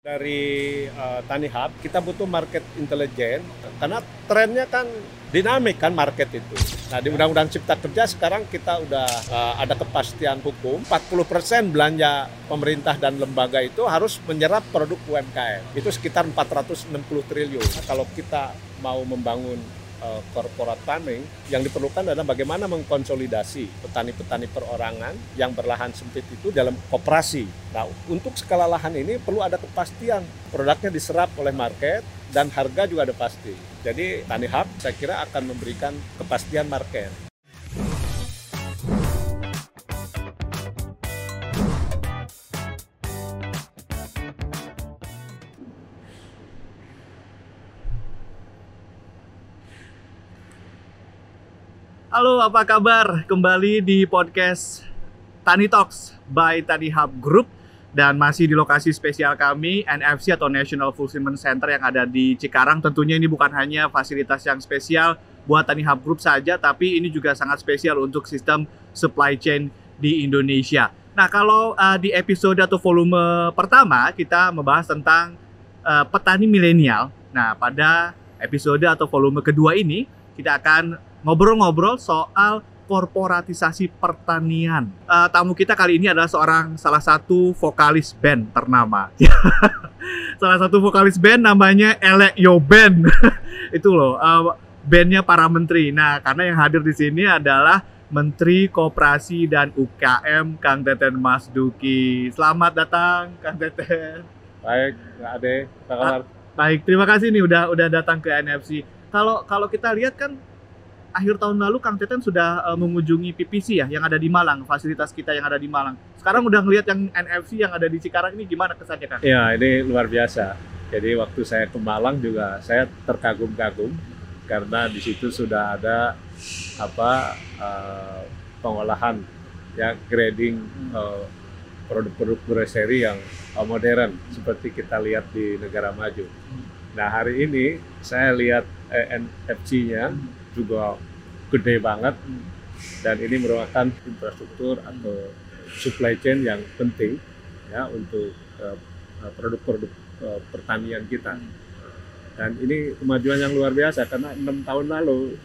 Dari uh, Tani Hub, kita butuh market intelligence karena trennya kan dinamik kan market itu. Nah di Undang-Undang Cipta Kerja sekarang kita udah uh, ada kepastian hukum 40% belanja pemerintah dan lembaga itu harus menyerap produk UMKM. Itu sekitar 460 triliun. Nah, kalau kita mau membangun corporate farming yang diperlukan adalah bagaimana mengkonsolidasi petani-petani perorangan yang berlahan sempit itu dalam koperasi. Nah, untuk skala lahan ini perlu ada kepastian produknya diserap oleh market dan harga juga ada pasti. Jadi Tani Hub saya kira akan memberikan kepastian market. Halo, apa kabar? Kembali di podcast Tani Talks by Tani Hub Group dan masih di lokasi spesial kami NFC atau National Fulfillment Center yang ada di Cikarang. Tentunya ini bukan hanya fasilitas yang spesial buat Tani Hub Group saja, tapi ini juga sangat spesial untuk sistem supply chain di Indonesia. Nah, kalau uh, di episode atau volume pertama kita membahas tentang uh, petani milenial. Nah, pada episode atau volume kedua ini kita akan ngobrol-ngobrol soal korporatisasi pertanian. Uh, tamu kita kali ini adalah seorang salah satu vokalis band ternama. salah satu vokalis band namanya Elek Yo Band. Itu loh, uh, bandnya para menteri. Nah, karena yang hadir di sini adalah Menteri Koperasi dan UKM Kang Teten Mas Duki. Selamat datang Kang Teten. Baik, Ade, apa kabar? baik, terima kasih nih udah udah datang ke NFC. Kalau kalau kita lihat kan akhir tahun lalu Kang Teten sudah uh, mengunjungi PPC ya yang ada di Malang, fasilitas kita yang ada di Malang. Sekarang udah ngelihat yang NFC yang ada di Cikarang ini gimana kesannya Kang? Ya, ini luar biasa. Jadi waktu saya ke Malang juga saya terkagum-kagum karena di situ sudah ada apa uh, pengolahan ya grading uh, produk-produk grocery yang uh, modern seperti kita lihat di negara maju. Nah hari ini saya lihat NFC-nya juga gede banget dan ini merupakan infrastruktur atau supply chain yang penting ya untuk uh, produk-produk uh, pertanian kita dan ini kemajuan yang luar biasa karena enam tahun lalu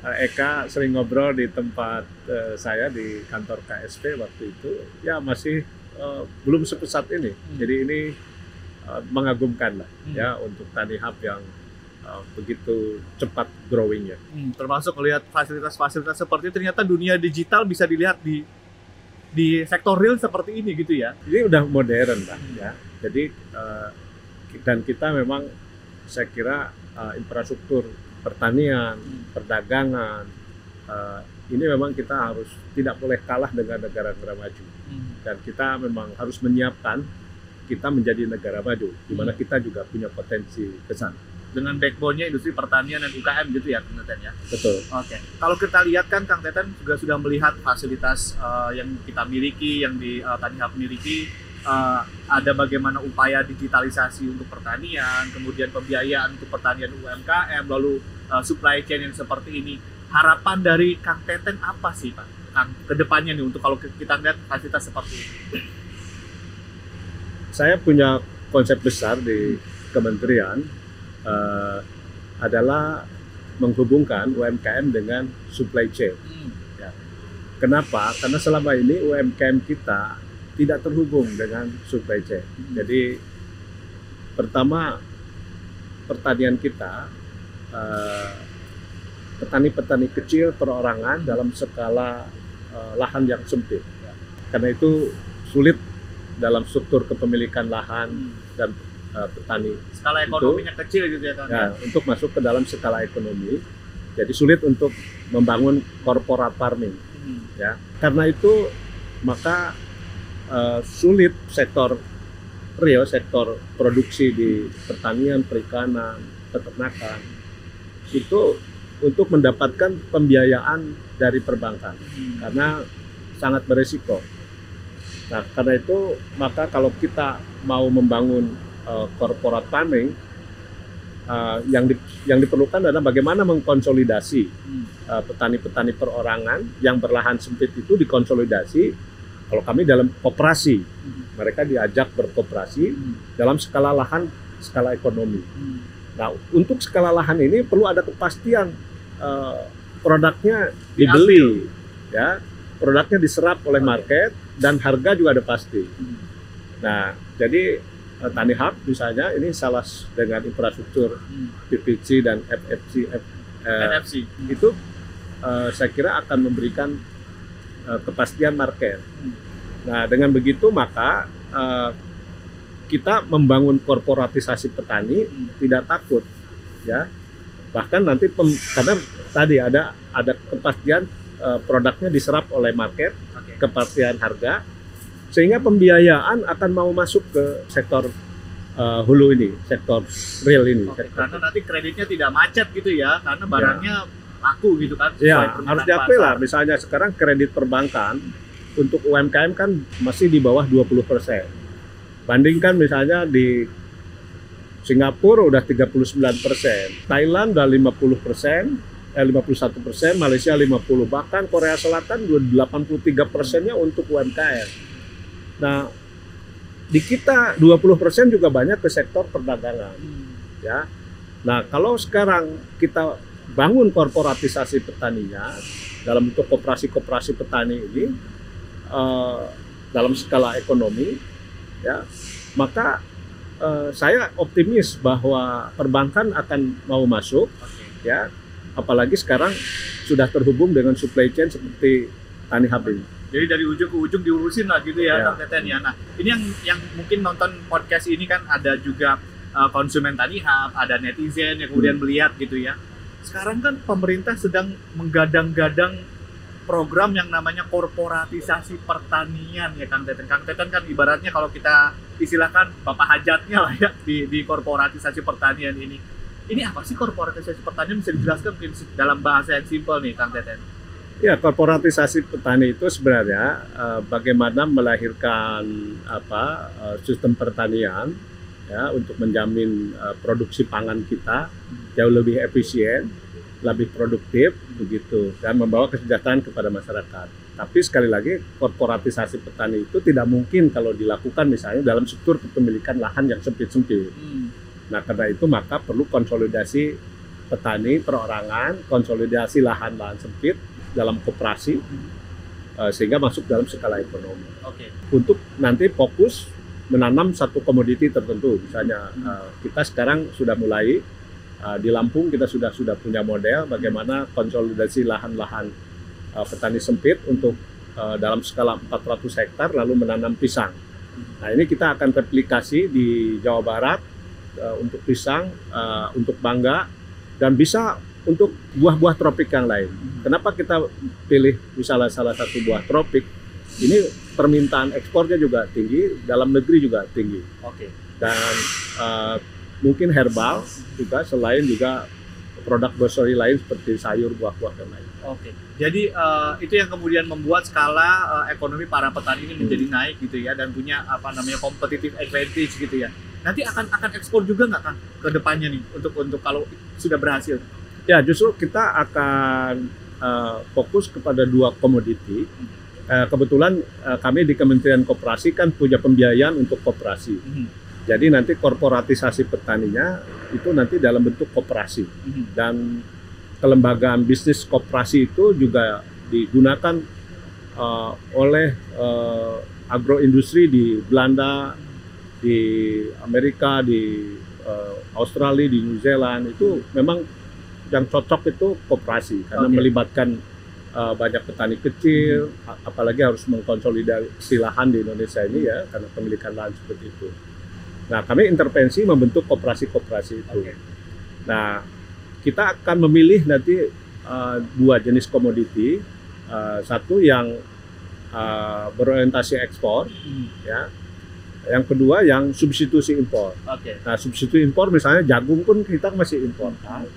uh, Eka sering ngobrol di tempat uh, saya di kantor KSP waktu itu ya masih uh, belum sepesat ini hmm. jadi ini uh, mengagumkan lah hmm. ya untuk Tani Hub yang uh, begitu cepat growingnya. Hmm, termasuk melihat fasilitas-fasilitas seperti itu, ternyata dunia digital bisa dilihat di di sektor real seperti ini gitu ya. Ini udah modern lah hmm. ya. Jadi uh, dan kita memang saya kira uh, infrastruktur pertanian, hmm. perdagangan uh, ini memang kita harus tidak boleh kalah dengan negara-negara maju. Hmm. Dan kita memang harus menyiapkan kita menjadi negara maju, di mana hmm. kita juga punya potensi ke sana dengan backbone-nya industri pertanian dan UKM gitu ya Kang Teten ya. Betul. Oke. Okay. Kalau kita lihat kan Kang Teten juga sudah melihat fasilitas uh, yang kita miliki, yang di uh, Tani Hub miliki, uh, ada bagaimana upaya digitalisasi untuk pertanian, kemudian pembiayaan untuk pertanian UMKM, lalu uh, supply chain yang seperti ini. Harapan dari Kang Teten apa sih Pak? Kang, ke depannya nih untuk kalau kita lihat fasilitas seperti ini. Saya punya konsep besar di kementerian uh, adalah menghubungkan UMKM dengan supply chain. Hmm. Ya. Kenapa? Karena selama ini UMKM kita tidak terhubung dengan supply chain. Hmm. Jadi pertama pertanian kita uh, petani-petani kecil perorangan dalam skala uh, lahan yang sempit. Karena itu sulit dalam struktur kepemilikan lahan hmm. dan uh, petani. Skala ekonominya itu, kecil gitu ya kan? Ya, untuk masuk ke dalam skala ekonomi, jadi sulit untuk membangun corporate farming. Hmm. Ya, karena itu maka uh, sulit sektor real, sektor produksi di pertanian, perikanan, peternakan itu untuk mendapatkan pembiayaan dari perbankan hmm. karena sangat beresiko. Nah, karena itu maka kalau kita mau membangun uh, corporate farming uh, yang di, yang diperlukan adalah bagaimana mengkonsolidasi petani-petani uh, perorangan yang berlahan sempit itu dikonsolidasi Kalau kami dalam koperasi, Hmm. mereka diajak berkoperasi Hmm. dalam skala lahan, skala ekonomi. Hmm. Nah, untuk skala lahan ini perlu ada kepastian eh, produknya dibeli, ya, produknya diserap oleh market dan harga juga ada pasti. Hmm. Nah, jadi eh, Tani Hub misalnya ini salah dengan infrastruktur Hmm. PPC dan FFC eh, NFC. itu eh, saya kira akan memberikan eh, kepastian market. Hmm. Nah, dengan begitu maka eh, kita membangun korporatisasi petani Hmm. tidak takut, ya. Bahkan nanti pem- karena tadi ada ada kepastian eh, produknya diserap oleh market, Oke. kepastian harga, sehingga pembiayaan akan mau masuk ke sektor eh, hulu ini, sektor real ini. Oke, sektor karena nanti kreditnya tidak macet gitu ya, karena barangnya laku gitu kan. Ya, harus diakui lah. Misalnya sekarang kredit perbankan untuk UMKM kan masih di bawah 20%. Bandingkan misalnya di Singapura udah 39%, Thailand udah 50%, eh 51%, Malaysia 50%, bahkan Korea Selatan udah 83 persennya untuk UMKM. Nah, di kita 20% juga banyak ke sektor perdagangan Hmm. ya. Nah, kalau sekarang kita bangun korporatisasi petaninya dalam bentuk koperasi-koperasi petani ini eh, dalam skala ekonomi, ya, maka eh, saya optimis bahwa perbankan akan mau masuk, Oke. ya, apalagi sekarang sudah terhubung dengan supply chain seperti Tani Hub ini. Jadi dari ujung ke ujung diurusin lah gitu ya. Kang Teten ya. Nah, ini yang yang mungkin nonton podcast ini kan ada juga uh, konsumen tadi hub, ada netizen yang kemudian melihat gitu ya. Sekarang kan pemerintah sedang menggadang-gadang program yang namanya korporatisasi pertanian ya Kang Teten. Kang Teten kan ibaratnya kalau kita istilahkan bapak hajatnya lah ya di, di korporatisasi pertanian ini. Ini apa sih korporatisasi pertanian bisa dijelaskan mungkin dalam bahasa yang simpel nih Kang Teten? Ya, korporatisasi petani itu sebenarnya eh, bagaimana melahirkan apa eh, sistem pertanian ya untuk menjamin eh, produksi pangan kita jauh lebih efisien, lebih produktif begitu dan membawa kesejahteraan kepada masyarakat. Tapi sekali lagi korporatisasi petani itu tidak mungkin kalau dilakukan misalnya dalam struktur kepemilikan lahan yang sempit-sempit. Hmm. Nah, karena itu maka perlu konsolidasi petani perorangan, konsolidasi lahan-lahan sempit dalam koperasi eh, sehingga masuk dalam skala ekonomi. Oke. Untuk nanti fokus menanam satu komoditi tertentu. Misalnya Hmm. eh, kita sekarang sudah mulai eh, di Lampung kita sudah sudah punya model bagaimana konsolidasi lahan-lahan petani sempit untuk dalam skala 400 hektar lalu menanam pisang. Nah, ini kita akan replikasi di Jawa Barat untuk pisang, untuk bangga dan bisa untuk buah-buah tropik yang lain. Kenapa kita pilih misalnya salah satu buah tropik? Ini permintaan ekspornya juga tinggi, dalam negeri juga tinggi. Oke. Dan eh, mungkin herbal juga selain juga produk grocery lain seperti sayur, buah-buah dan lain. Oke. Jadi eh, itu yang kemudian membuat skala eh, ekonomi para petani ini menjadi naik gitu ya dan punya apa namanya competitive advantage gitu ya. Nanti akan akan ekspor juga nggak kan ke depannya nih untuk untuk kalau sudah berhasil. Ya, justru kita akan eh, fokus kepada dua komoditi. Eh, kebetulan eh, kami di Kementerian Koperasi kan punya pembiayaan untuk koperasi. Mhm. Jadi nanti korporatisasi petaninya itu nanti dalam bentuk koperasi Mhm. dan kelembagaan bisnis koperasi itu juga digunakan eh, oleh eh, agroindustri di Belanda, di Amerika, di eh, Australia, di New Zealand itu memang yang cocok itu koperasi karena Oke. melibatkan eh, banyak petani kecil, a- apalagi harus mengkonsolidasi lahan di Indonesia ini ya karena pemilikan lahan seperti itu. Nah, kami intervensi membentuk koperasi-koperasi itu. Oke. Nah, kita akan memilih nanti eh, dua jenis komoditi, Eh, satu yang eh, berorientasi ekspor, Mhm. ya. Yang kedua yang substitusi impor. Oke. Nah, substitusi impor misalnya jagung pun kita masih impor, kan?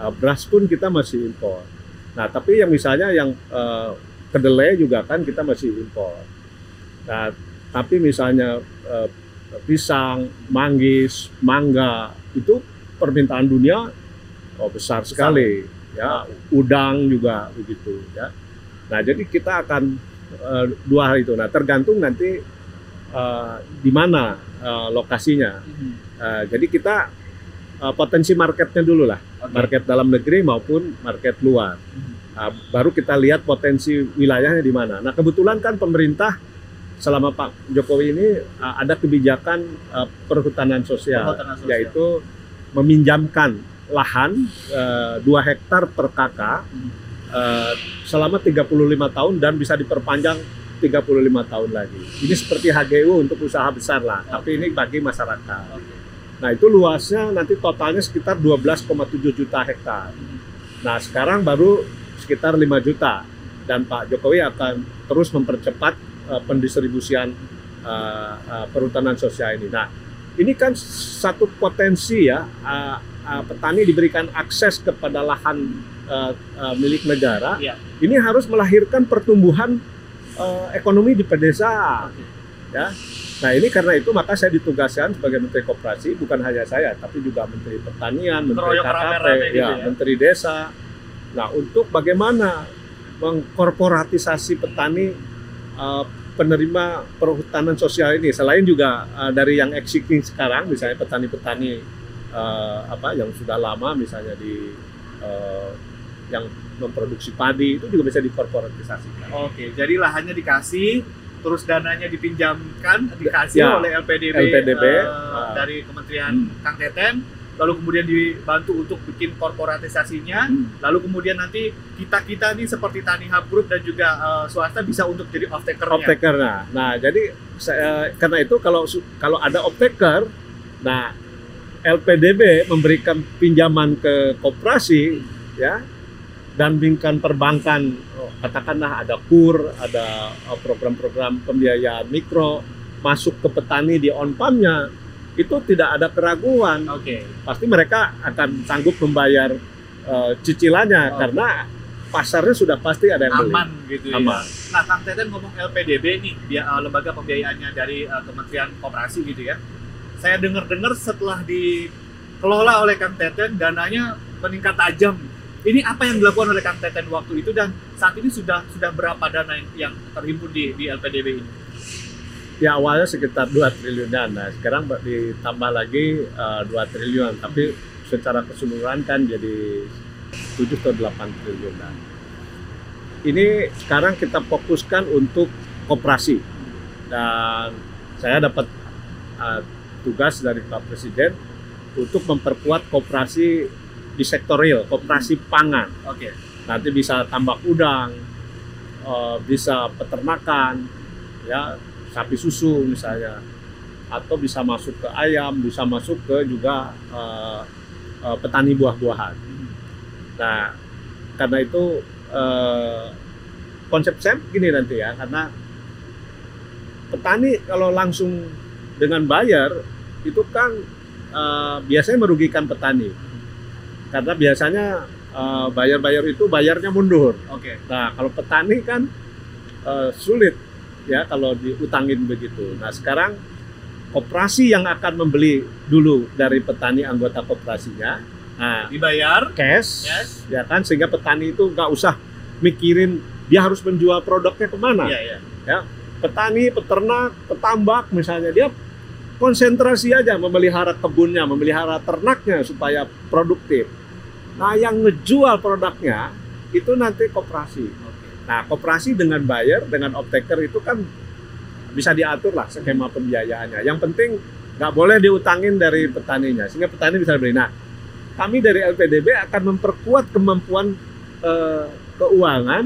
Eh, beras pun kita masih impor. Nah, tapi yang misalnya yang eh, kedelai juga kan kita masih impor. Nah, tapi misalnya eh, pisang, manggis, mangga itu permintaan dunia oh, besar sekali, ya. Udang juga begitu, ya. Nah, jadi kita akan eh, dua hal itu. Nah, tergantung nanti eh, di mana eh, lokasinya. Eh, jadi kita eh, potensi marketnya dulu lah. Market dalam negeri maupun market luar. Nah, baru kita lihat potensi wilayahnya di mana. Nah, kebetulan kan pemerintah selama Pak Jokowi ini uh, ada kebijakan uh, perhutanan sosial, Perhutanan sosial. yaitu meminjamkan lahan uh, 2 hektar per kakak uh, selama 35 tahun dan bisa diperpanjang 35 tahun lagi. Ini seperti HGU untuk usaha besar lah, tapi ini bagi masyarakat. Nah, itu luasnya nanti totalnya sekitar 12,7 juta hektar. Nah, sekarang baru sekitar 5 juta dan Pak Jokowi akan terus mempercepat uh, pendistribusian uh, uh, perhutanan sosial ini. Nah, ini kan satu potensi ya uh, uh, petani diberikan akses kepada lahan uh, uh, milik negara. Iya. Ini harus melahirkan pertumbuhan uh, ekonomi di pedesaan ya. Nah ini karena itu maka saya ditugaskan sebagai Menteri Koperasi bukan hanya saya tapi juga Menteri Pertanian, Menteri KKP, gitu ya, ya. Menteri Desa. Nah untuk bagaimana mengkorporatisasi petani eh, penerima perhutanan sosial ini selain juga eh, dari yang existing sekarang misalnya petani-petani eh, apa yang sudah lama misalnya di eh, yang memproduksi padi itu juga bisa dikorporatisasikan. Oke, jadi lahannya dikasih, terus dananya dipinjamkan, dikasih Ya, oleh LPDB, LPDB, eh, ah. dari Kementerian Hmm. Kang Teten, lalu kemudian dibantu untuk bikin korporatisasinya, Hmm. lalu kemudian nanti kita kita nih seperti Tani Hub Group dan juga eh, swasta bisa untuk jadi off takernya. Nah. Nah, jadi saya, karena itu kalau kalau ada optaker, nah LPDB memberikan pinjaman ke koperasi ya dan bingkan perbankan katakanlah ada kur, ada oh, program-program pembiayaan mikro masuk ke petani di on-farm-nya itu tidak ada keraguan Oke. pasti mereka akan sanggup membayar eh, cicilannya Oh. karena pasarnya sudah pasti ada yang beli. Aman gitu ya. Aman. Nah, Kang Teten ngomong LPDB nih, dia eh, lembaga pembiayaannya dari eh, Kementerian Koperasi gitu ya. Saya dengar-dengar setelah dikelola oleh Kang Teten, dananya meningkat tajam. Ini apa yang dilakukan oleh Kang Teten waktu itu dan saat ini sudah sudah berapa dana yang, yang terhimpun di, di LPDB ini? Ya awalnya sekitar 2 triliunan, nah sekarang ditambah lagi eh, 2 triliun, tapi secara keseluruhan kan jadi 7 atau 8 triliunan. Ini sekarang kita fokuskan untuk koperasi dan saya dapat eh, tugas dari Pak Presiden untuk memperkuat koperasi di sektor real, koperasi pangan. Oke. Nanti bisa tambak udang, eh, bisa peternakan, ya sapi susu misalnya, atau bisa masuk ke ayam, bisa masuk ke juga eh, eh, petani buah-buahan. Nah, karena itu eh, konsep saya begini nanti ya, karena petani kalau langsung dengan bayar itu kan eh, biasanya merugikan petani, karena biasanya eh, bayar-bayar itu bayarnya mundur. Oke. Nah, kalau petani kan eh, sulit ya kalau diutangin begitu. Nah, sekarang koperasi yang akan membeli dulu dari petani anggota koperasinya. Nah, Dibayar. cash Yes. ya kan sehingga petani itu nggak usah mikirin dia harus menjual produknya ke mana. Iya, iya. Petani, peternak, petambak misalnya dia konsentrasi aja memelihara kebunnya, memelihara ternaknya supaya produktif. Nah, yang ngejual produknya itu nanti koperasi. Nah, koperasi dengan buyer, dengan optaker itu kan bisa diatur lah skema pembiayaannya. Yang penting nggak boleh diutangin dari petaninya, sehingga petani bisa beli. Nah, kami dari LPDB akan memperkuat kemampuan eh, keuangan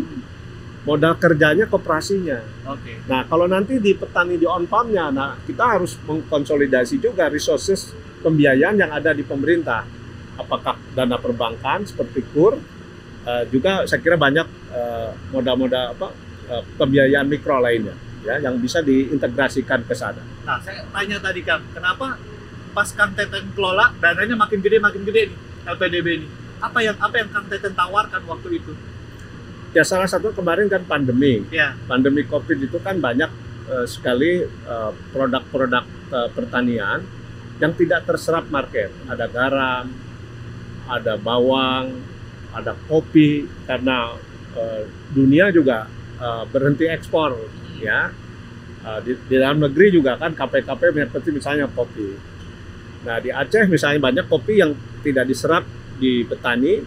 modal kerjanya koperasinya. Oke. Nah, kalau nanti di petani di on farm-nya, nah kita harus mengkonsolidasi juga resources pembiayaan yang ada di pemerintah. Apakah dana perbankan seperti KUR, eh, juga saya kira banyak eh, modal-modal apa eh, pembiayaan mikro lainnya ya yang bisa diintegrasikan ke sana. Nah, saya tanya tadi Kang, kenapa pas Kang Teten kelola dananya makin gede makin gede nih LPDB ini? Apa yang apa yang Kang Teten tawarkan waktu itu? Ya salah satu kemarin kan pandemi. Ya, Pandemi Covid itu kan banyak eh, sekali produk-produk eh, pertanian yang tidak terserap market. Ada garam, ada bawang, ada kopi karena eh, dunia juga uh, berhenti ekspor ya. Uh, di, di dalam negeri juga kan KP-KP seperti misalnya kopi. Nah di Aceh misalnya banyak kopi yang tidak diserap di petani.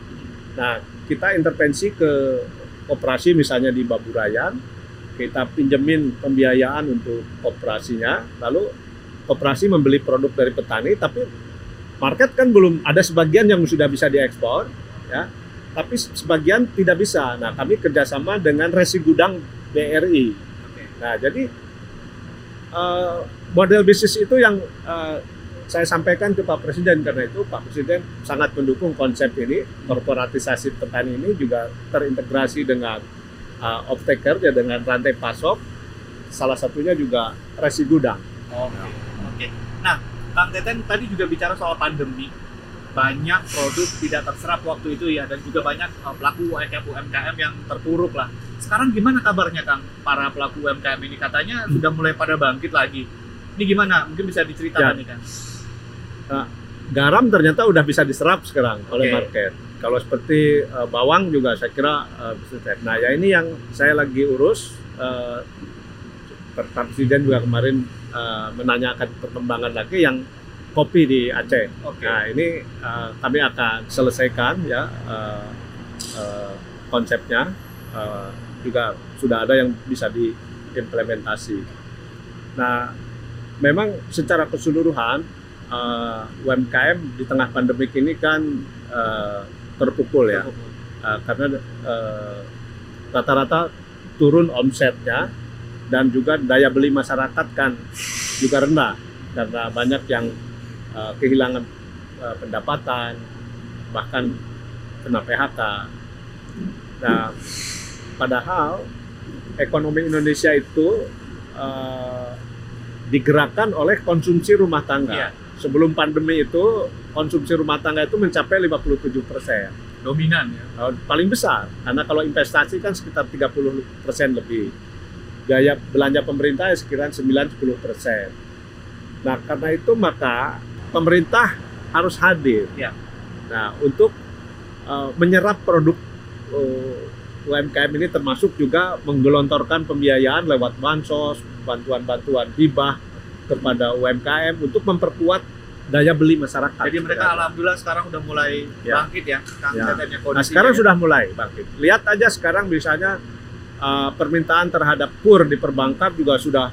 Nah kita intervensi ke operasi misalnya di Baburayan kita pinjemin pembiayaan untuk operasinya lalu operasi membeli produk dari petani tapi market kan belum ada sebagian yang sudah bisa diekspor ya tapi sebagian tidak bisa. Nah, kami kerjasama dengan resi gudang BRI. Nah, jadi uh, model bisnis itu yang uh, saya sampaikan ke Pak Presiden karena itu Pak Presiden sangat mendukung konsep ini korporatisasi petani ini juga terintegrasi dengan uh, off taker ya dengan rantai pasok salah satunya juga resi gudang. Oke. Okay. Okay. Nah, Kang Teten tadi juga bicara soal pandemi banyak produk tidak terserap waktu itu ya dan juga banyak uh, pelaku UMKM yang terpuruk lah. Sekarang gimana kabarnya Kang para pelaku UMKM ini katanya hmm. sudah mulai pada bangkit lagi. Ini gimana? Mungkin bisa diceritakan ya. nih kan. Uh, garam ternyata udah bisa diserap sekarang okay. oleh market. Kalau seperti uh, bawang juga saya kira uh, bisa. Nah ya ini yang saya lagi urus. Uh, Presiden juga kemarin uh, menanyakan perkembangan lagi yang kopi di Aceh. Okay. Nah ini uh, kami akan selesaikan ya uh, uh, konsepnya uh, juga sudah ada yang bisa diimplementasi. Nah memang secara keseluruhan uh, UMKM di tengah pandemik ini kan uh, terpukul ya uh, karena rata-rata uh, turun omsetnya dan juga daya beli masyarakat kan juga rendah karena banyak yang uh, kehilangan uh, pendapatan, bahkan kena PHK. Nah, padahal ekonomi Indonesia itu uh, digerakkan oleh konsumsi rumah tangga. Yeah. Sebelum pandemi itu konsumsi rumah tangga itu mencapai 57 persen. Dominan ya? Paling besar, karena kalau investasi kan sekitar 30 persen lebih. Gaya belanja pemerintah ya sekitar 9-10 persen. Nah karena itu maka pemerintah harus hadir. Ya. Nah, untuk uh, menyerap produk uh, UMKM ini termasuk juga menggelontorkan pembiayaan lewat bansos, bantuan-bantuan hibah kepada UMKM untuk memperkuat daya beli masyarakat. Jadi mereka ya. alhamdulillah sekarang udah mulai ya. bangkit ya, ya. Nah sekarang ya. sudah mulai bangkit. Lihat aja sekarang misalnya uh, permintaan terhadap kur di perbankan juga sudah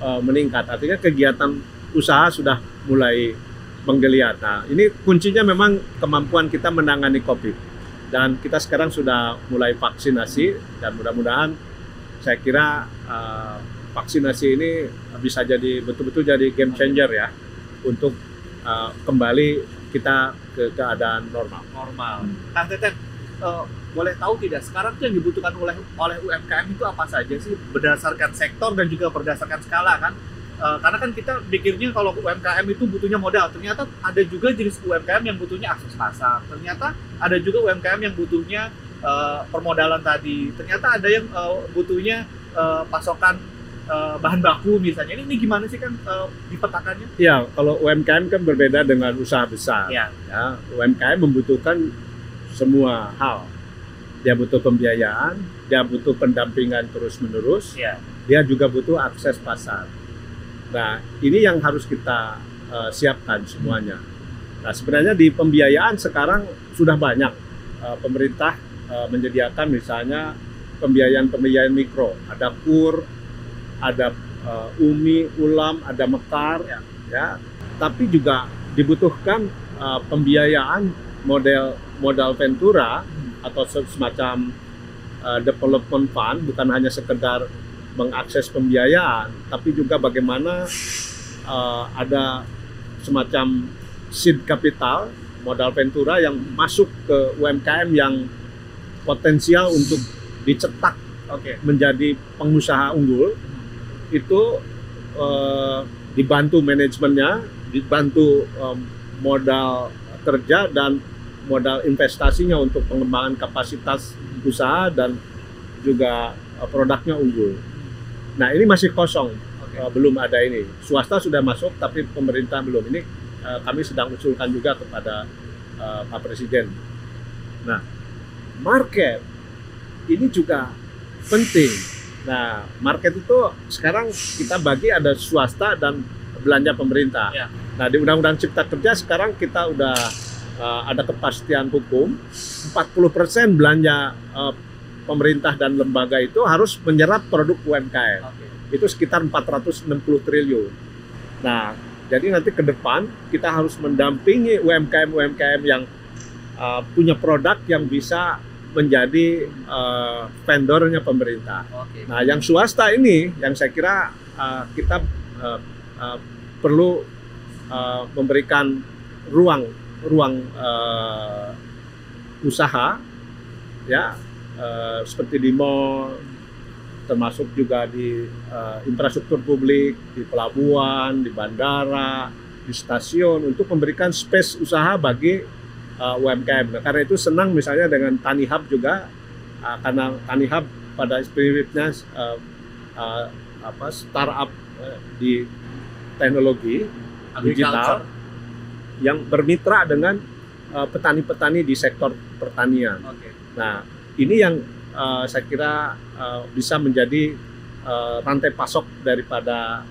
uh, meningkat. Artinya kegiatan usaha sudah mulai menggeliat. Nah, ini kuncinya memang kemampuan kita menangani COVID. Dan kita sekarang sudah mulai vaksinasi dan mudah-mudahan saya kira uh, vaksinasi ini bisa jadi betul-betul jadi game changer ya untuk uh, kembali kita ke keadaan normal. Normal. Kang Teten, uh, boleh tahu tidak sekarang yang dibutuhkan oleh oleh UMKM itu apa saja sih berdasarkan sektor dan juga berdasarkan skala kan? Uh, karena kan kita pikirnya kalau UMKM itu butuhnya modal, ternyata ada juga jenis UMKM yang butuhnya akses pasar, ternyata ada juga UMKM yang butuhnya uh, permodalan tadi, ternyata ada yang uh, butuhnya uh, pasokan bahan baku misalnya. Ini, ini gimana sih kan uh, dipetakannya? Ya, kalau UMKM kan berbeda dengan usaha besar. Ya. ya UMKM membutuhkan semua hal. Dia butuh pembiayaan, dia butuh pendampingan terus menerus, ya. dia juga butuh akses pasar Nah, ini yang harus kita uh, siapkan semuanya. Nah, sebenarnya di pembiayaan sekarang sudah banyak uh, pemerintah uh, menyediakan misalnya pembiayaan-pembiayaan mikro, ada KUR, ada uh, UMI, ULAM, ada MEKAR, ya. ya. Tapi juga dibutuhkan uh, pembiayaan model modal ventura atau semacam uh, development fund, bukan hanya sekedar mengakses pembiayaan, tapi juga bagaimana uh, ada semacam seed capital, modal ventura yang masuk ke UMKM yang potensial untuk dicetak okay. menjadi pengusaha unggul, itu uh, dibantu manajemennya, dibantu um, modal kerja dan modal investasinya untuk pengembangan kapasitas usaha dan juga uh, produknya unggul. Nah ini masih kosong, okay. uh, belum ada ini. Swasta sudah masuk, tapi pemerintah belum. Ini uh, kami sedang usulkan juga kepada uh, Pak Presiden. Nah, market ini juga penting Nah, market itu sekarang kita bagi ada swasta dan belanja pemerintah. Ya. Nah, di Undang-Undang Cipta Kerja sekarang kita udah uh, ada kepastian hukum 40% belanja uh, pemerintah dan lembaga itu harus menyerap produk UMKM. Oke. Itu sekitar 460 triliun. Nah, jadi nanti ke depan kita harus mendampingi UMKM-UMKM yang uh, punya produk yang bisa menjadi uh, vendornya pemerintah. Oke. Nah, yang swasta ini yang saya kira uh, kita uh, uh, perlu uh, memberikan ruang ruang uh, usaha ya uh, seperti di mall termasuk juga di uh, infrastruktur publik, di pelabuhan, di bandara, di stasiun untuk memberikan space usaha bagi uh, UMKM. Karena itu senang misalnya dengan Tani Hub juga uh, karena Tani Hub pada spiritnya uh, uh, apa startup uh, di teknologi digital yang bermitra dengan uh, petani-petani di sektor pertanian. Oke. Nah, ini yang uh, saya kira uh, bisa menjadi uh, rantai pasok daripada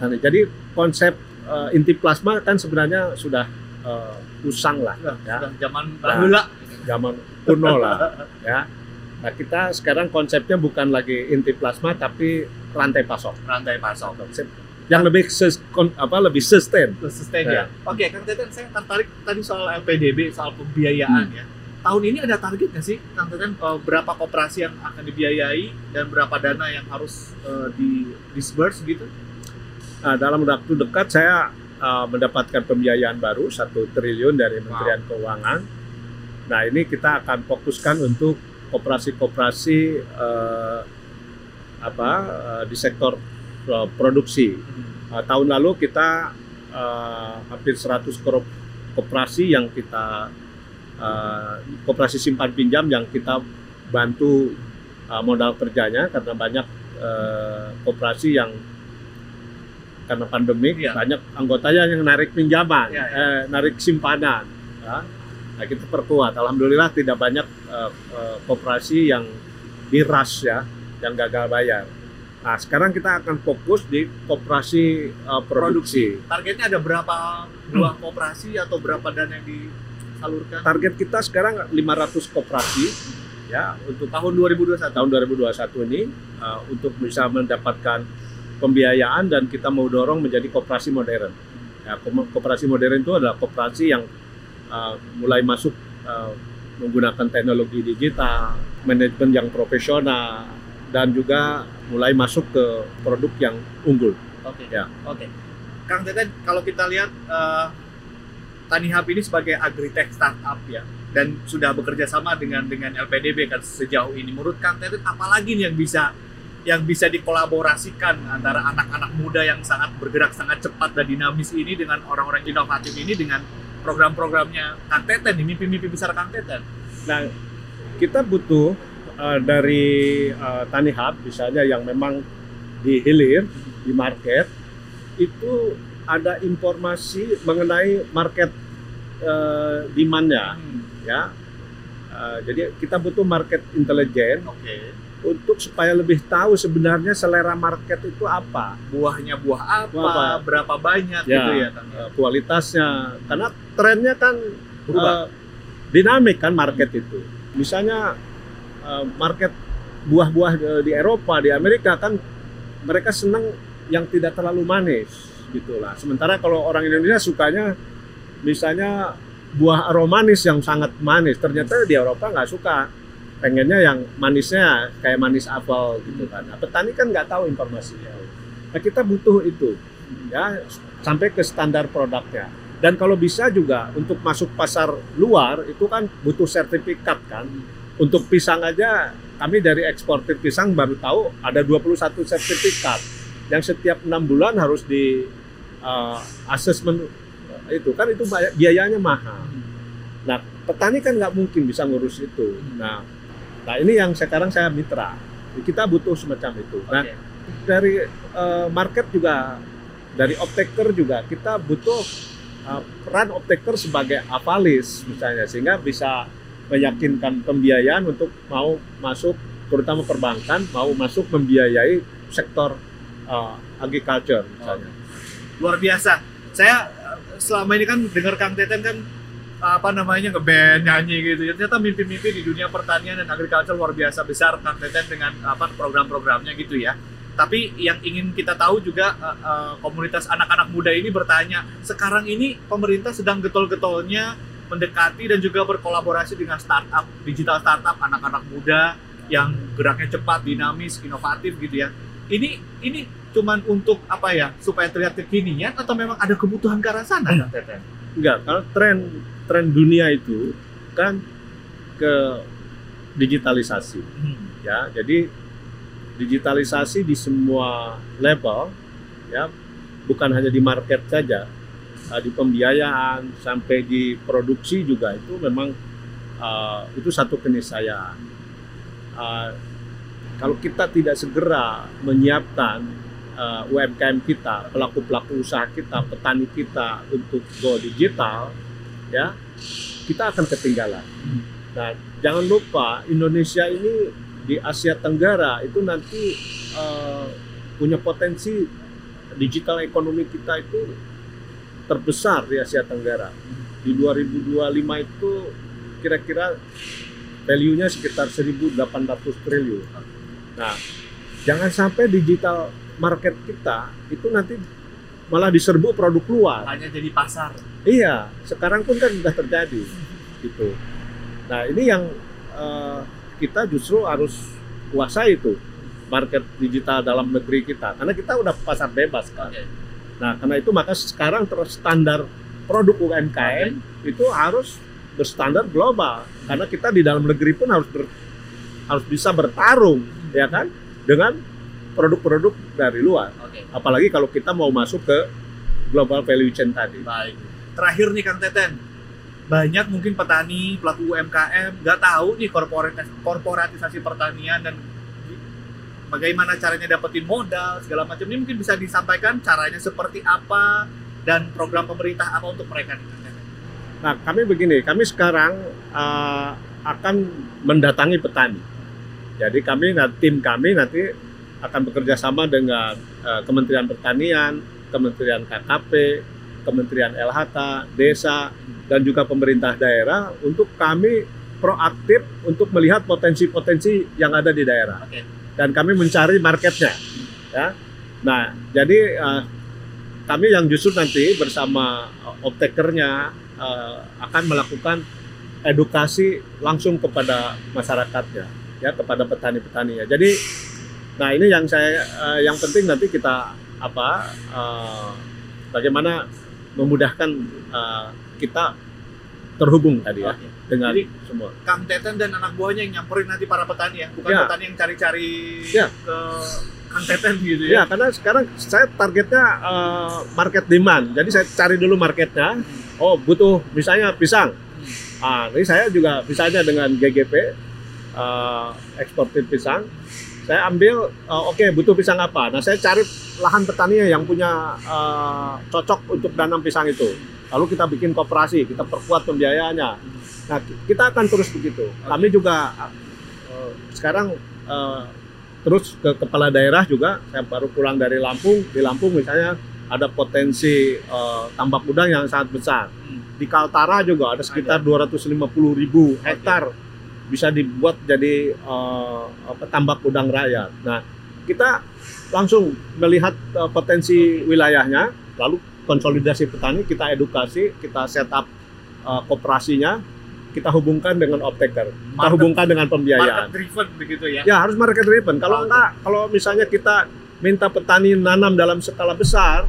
tani. Jadi konsep uh, inti plasma kan sebenarnya sudah uh, usang lah Sudah, ya sudah zaman Nah. bahula. zaman kuno lah ya nah kita sekarang konsepnya bukan lagi inti plasma tapi rantai pasok rantai pasok. konsep yang lebih sus- apa lebih sustain Sustain Ya. ya. Oke, Kang Teten, saya tertarik tadi soal LPDB, soal pembiayaan Hmm. ya. Tahun ini ada target nggak sih, Kang Teten, eh, berapa koperasi yang akan dibiayai dan berapa dana yang harus eh, di disburse gitu? Nah, dalam waktu dekat saya uh, mendapatkan pembiayaan baru satu triliun dari Kementerian Keuangan. Nah ini kita akan fokuskan untuk koperasi-koperasi uh, apa uh, di sektor uh, produksi. Uh, tahun lalu kita uh, hampir 100 koro- koperasi yang kita uh, koperasi simpan pinjam yang kita bantu uh, modal kerjanya karena banyak uh, koperasi yang karena pandemi Iya. banyak anggotanya yang narik pinjaman, Iya, iya. eh, narik simpanan. ya. Nah kita perkuat. Alhamdulillah tidak banyak uh, uh, koperasi yang diras ya, yang gagal bayar. Nah sekarang kita akan fokus di koperasi uh, produksi. Targetnya ada berapa buah koperasi atau berapa dana yang disalurkan? Target kita sekarang 500 koperasi ya untuk Tahun 2021. tahun 2021 ini uh, untuk bisa mendapatkan pembiayaan dan kita mau dorong menjadi koperasi modern. Ya, ko- koperasi modern itu adalah koperasi yang uh, mulai masuk uh, menggunakan teknologi digital, manajemen yang profesional, dan juga mulai masuk ke produk yang unggul. Oke. Ya. Oke. Kang Teten, kalau kita lihat eh, Tani Hub ini sebagai agritech startup ya dan sudah bekerja sama dengan dengan LPDB kan sejauh ini. Menurut Kang Teten apalagi nih yang bisa yang bisa dikolaborasikan antara anak-anak muda yang sangat bergerak sangat cepat dan dinamis ini dengan orang-orang inovatif ini dengan program-programnya Kang Teten, mimpi-mimpi besar Kang Teten. Nah, kita butuh uh, dari uh, Tani Hub misalnya yang memang di hilir, di market, itu ada informasi mengenai market uh, demand-nya ya. Uh, jadi kita butuh market intelijen Oke. untuk supaya lebih tahu sebenarnya selera market itu apa, Buahnya buah apa, Buah apa? berapa banyak Ya. gitu ya uh, kualitasnya. Karena trennya kan Berubah. uh, dinamik kan market itu. Misalnya uh, market buah-buah di- di Eropa, di Amerika kan mereka senang yang tidak terlalu manis gitulah. Sementara kalau orang Indonesia sukanya misalnya buah aromanis yang sangat manis. Ternyata di Eropa nggak suka. Pengennya yang manisnya kayak manis apel gitu kan. Nah, petani kan nggak tahu informasinya. Nah, kita butuh itu ya sampai ke standar produknya. Dan kalau bisa juga untuk masuk pasar luar itu kan butuh sertifikat kan. Untuk pisang aja kami dari eksportir pisang baru tahu ada 21 sertifikat yang setiap enam bulan harus di uh, assessment itu kan itu biayanya mahal. Nah petani kan nggak mungkin bisa ngurus itu. Nah, nah ini yang sekarang saya mitra. Kita butuh semacam itu. Nah Oke. dari uh, market juga dari optaker juga kita butuh uh, peran optaker sebagai avalis misalnya sehingga bisa meyakinkan pembiayaan untuk mau masuk terutama perbankan mau masuk membiayai sektor uh, agriculture misalnya. Luar biasa. Saya eh, selama ini kan dengar Kang Teten kan apa namanya ngeband nyanyi gitu ya ternyata mimpi-mimpi di dunia pertanian dan agriculture luar biasa besar Kang Teten dengan apa program-programnya gitu ya tapi yang ingin kita tahu juga uh, uh, komunitas anak-anak muda ini bertanya sekarang ini pemerintah sedang getol-getolnya mendekati dan juga berkolaborasi dengan startup digital startup anak-anak muda yang geraknya cepat dinamis inovatif gitu ya ini ini cuman untuk apa ya supaya terlihat kekinian atau memang ada kebutuhan ke arah sana Teten Enggak, kalau tren tren dunia itu kan ke digitalisasi Hmm. ya. Jadi digitalisasi di semua level ya, bukan hanya di market saja, di pembiayaan sampai di produksi juga itu memang uh, itu satu keniscayaan. Uh, kalau kita tidak segera menyiapkan uh, UMKM kita, pelaku-pelaku usaha kita, petani kita untuk go digital, ya kita akan ketinggalan. Nah, jangan lupa Indonesia ini di Asia Tenggara itu nanti uh, punya potensi digital ekonomi kita itu terbesar di Asia Tenggara. Di 2025 itu kira-kira value-nya sekitar 1.800 triliun. Nah, jangan sampai digital market kita itu nanti malah diserbu produk luar. hanya jadi pasar Iya, sekarang pun kan sudah terjadi gitu. Nah ini yang eh, kita justru harus kuasai itu market digital dalam negeri kita, karena kita udah pasar bebas kan. Oke. Nah karena itu maka sekarang terus standar produk UMKM itu harus berstandar global, karena kita di dalam negeri pun harus ber- harus bisa bertarung, ya kan, dengan produk-produk dari luar. Oke. Apalagi kalau kita mau masuk ke global value chain tadi. Baik. Terakhir nih Kang Teten, banyak mungkin petani pelaku UMKM nggak tahu nih korporatis korporatisasi pertanian dan bagaimana caranya dapetin modal segala macam ini mungkin bisa disampaikan caranya seperti apa dan program pemerintah apa untuk mereka. Nah, kami begini, kami sekarang uh, akan mendatangi petani. Jadi kami, tim kami nanti akan bekerja sama dengan uh, Kementerian Pertanian, Kementerian KKP, Kementerian LHK, Desa, dan juga pemerintah daerah untuk kami proaktif untuk melihat potensi-potensi yang ada di daerah Oke. Dan kami mencari marketnya ya. Nah jadi eh, kami yang justru nanti bersama eh, optakernya eh, akan melakukan edukasi langsung kepada masyarakatnya ya kepada petani-petaninya jadi nah ini yang saya eh, yang penting nanti kita apa eh, bagaimana memudahkan eh, kita terhubung tadi ya. Oke. Dengan Jadi, semua Kang Teten dan anak buahnya yang nyamperin nanti para petani ya, bukan Ya. petani yang cari-cari Ya. ke Kang Teten gitu Ya, ya. karena sekarang saya targetnya eh, market demand. Jadi saya cari dulu marketnya. Oh, butuh misalnya pisang. Ah, ini saya juga misalnya dengan GGP eh, eksportir pisang. Saya ambil eh, oke butuh pisang apa. Nah, saya cari lahan petani yang punya eh, cocok untuk tanam pisang itu. Lalu kita bikin koperasi, kita perkuat pembiayaannya. Nah, kita akan terus begitu. Kami juga eh, sekarang eh, terus ke kepala daerah juga. Saya baru pulang dari Lampung. Di Lampung misalnya ada potensi eh, tambak udang yang sangat besar. Hmm. di Kaltara juga ada sekitar 250 ribu hektar bisa dibuat jadi eh, apa, tambak udang rakyat. Nah kita langsung melihat eh, potensi wilayahnya lalu konsolidasi petani kita edukasi kita setup eh, koperasinya kita hubungkan dengan optaker kita hubungkan dengan pembiayaan Market driven begitu ya. Ya harus market driven. Kalau Oke. enggak, kalau misalnya kita minta petani nanam dalam skala besar,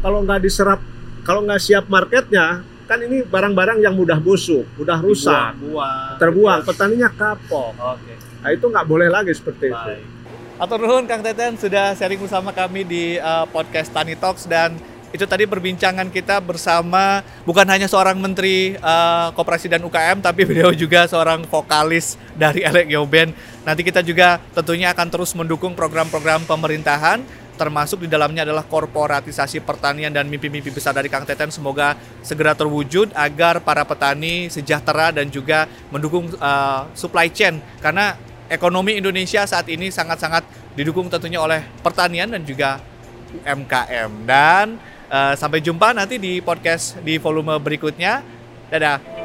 kalau enggak diserap, kalau enggak siap marketnya, kan ini barang-barang yang mudah busuk, mudah rusak, Buang. terbuang, petaninya kapok. Oke. Nah itu nggak boleh lagi seperti itu. Baik. Atur nuhun Kang Teten sudah sharing bersama kami di uh, podcast Tani Talks dan itu tadi perbincangan kita bersama bukan hanya seorang menteri uh, koperasi dan UKM tapi beliau juga seorang vokalis dari Elek Band. Nanti kita juga tentunya akan terus mendukung program-program pemerintahan termasuk di dalamnya adalah korporatisasi pertanian dan mimpi-mimpi besar dari Kang Teten semoga segera terwujud agar para petani sejahtera dan juga mendukung uh, supply chain karena ekonomi Indonesia saat ini sangat-sangat didukung tentunya oleh pertanian dan juga UMKM. Dan uh, sampai jumpa nanti di podcast di volume berikutnya. Dadah.